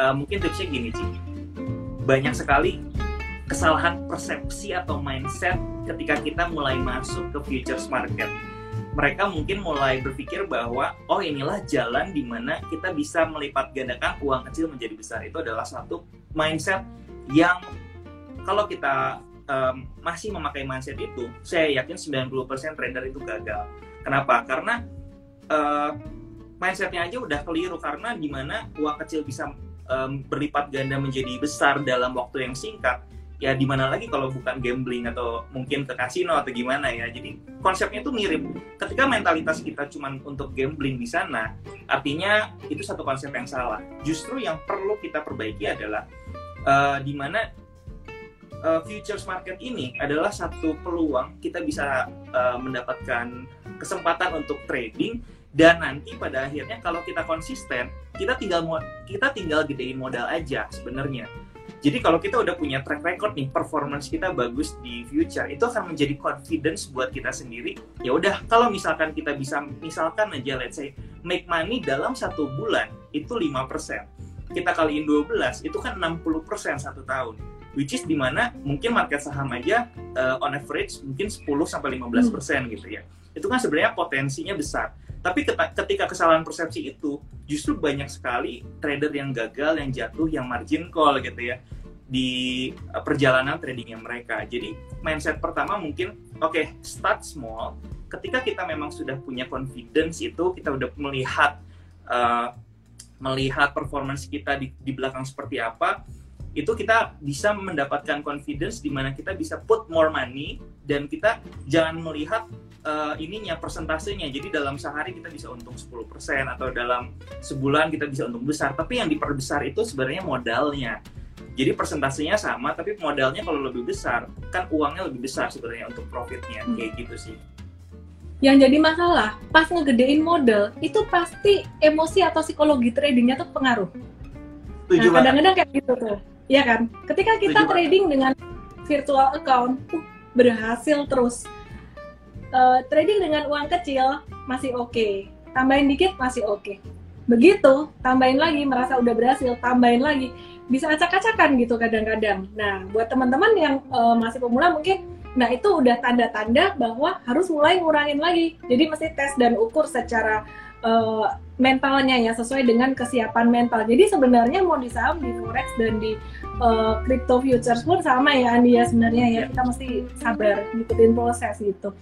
uh, mungkin tipsnya gini sih. Banyak sekali kesalahan persepsi atau mindset ketika kita mulai masuk ke futures market. Mereka mungkin mulai berpikir bahwa oh inilah jalan di mana kita bisa melipat gandakan uang kecil menjadi besar. Itu adalah satu mindset yang kalau kita um, masih memakai mindset itu saya yakin 90% trader itu gagal. Kenapa? Karena uh, mindsetnya aja udah keliru. Karena di mana uang kecil bisa um, berlipat ganda menjadi besar dalam waktu yang singkat ya di mana lagi kalau bukan gambling atau mungkin ke kasino atau gimana ya. Jadi konsepnya itu mirip. Ketika mentalitas kita cuma untuk gambling di sana artinya itu satu konsep yang salah. Justru yang perlu kita perbaiki adalah uh, di mana uh, futures market ini adalah satu peluang kita bisa uh, mendapatkan kesempatan untuk trading dan nanti pada akhirnya kalau kita konsisten kita tinggal kita tinggal gedein modal aja sebenarnya jadi kalau kita udah punya track record nih, performance kita bagus di future, itu akan menjadi confidence buat kita sendiri. Ya udah, kalau misalkan kita bisa, misalkan aja let's say, make money dalam satu bulan, itu 5%. Kita kaliin 12, itu kan 60% satu tahun. Which is di mana mungkin market saham aja uh, on average mungkin 10 sampai 15% hmm. gitu ya. Itu kan sebenarnya potensinya besar tapi ketika kesalahan persepsi itu, justru banyak sekali trader yang gagal, yang jatuh, yang margin call gitu ya di eh, perjalanan tradingnya mereka. Jadi mindset pertama mungkin oke okay, start small. Ketika kita memang sudah punya confidence itu, kita udah melihat uh, melihat performance kita di, di belakang seperti apa, itu kita bisa mendapatkan confidence di mana kita bisa put more money dan kita jangan melihat uh, ininya persentasenya. Jadi dalam sehari kita bisa untung 10% atau dalam sebulan kita bisa untung besar. Tapi yang diperbesar itu sebenarnya modalnya. Jadi persentasenya sama, tapi modalnya kalau lebih besar, kan uangnya lebih besar sebenarnya untuk profitnya. Hmm. Kayak gitu sih. Yang jadi masalah, pas ngegedein modal, itu pasti emosi atau psikologi tradingnya tuh pengaruh. Tujuh nah, kadang-kadang kayak gitu tuh. Iya kan? Ketika kita Tujuh trading dengan virtual account, uh, berhasil terus uh, trading dengan uang kecil masih oke, okay. tambahin dikit masih oke. Okay. Begitu, tambahin lagi merasa udah berhasil, tambahin lagi bisa acak-acakan gitu kadang-kadang. Nah, buat teman-teman yang uh, masih pemula mungkin nah itu udah tanda-tanda bahwa harus mulai ngurangin lagi. Jadi mesti tes dan ukur secara uh, mentalnya ya sesuai dengan kesiapan mental. Jadi sebenarnya mau di saham, di forex dan di uh, crypto futures pun sama ya Andi ya sebenarnya ya kita mesti sabar ngikutin proses gitu.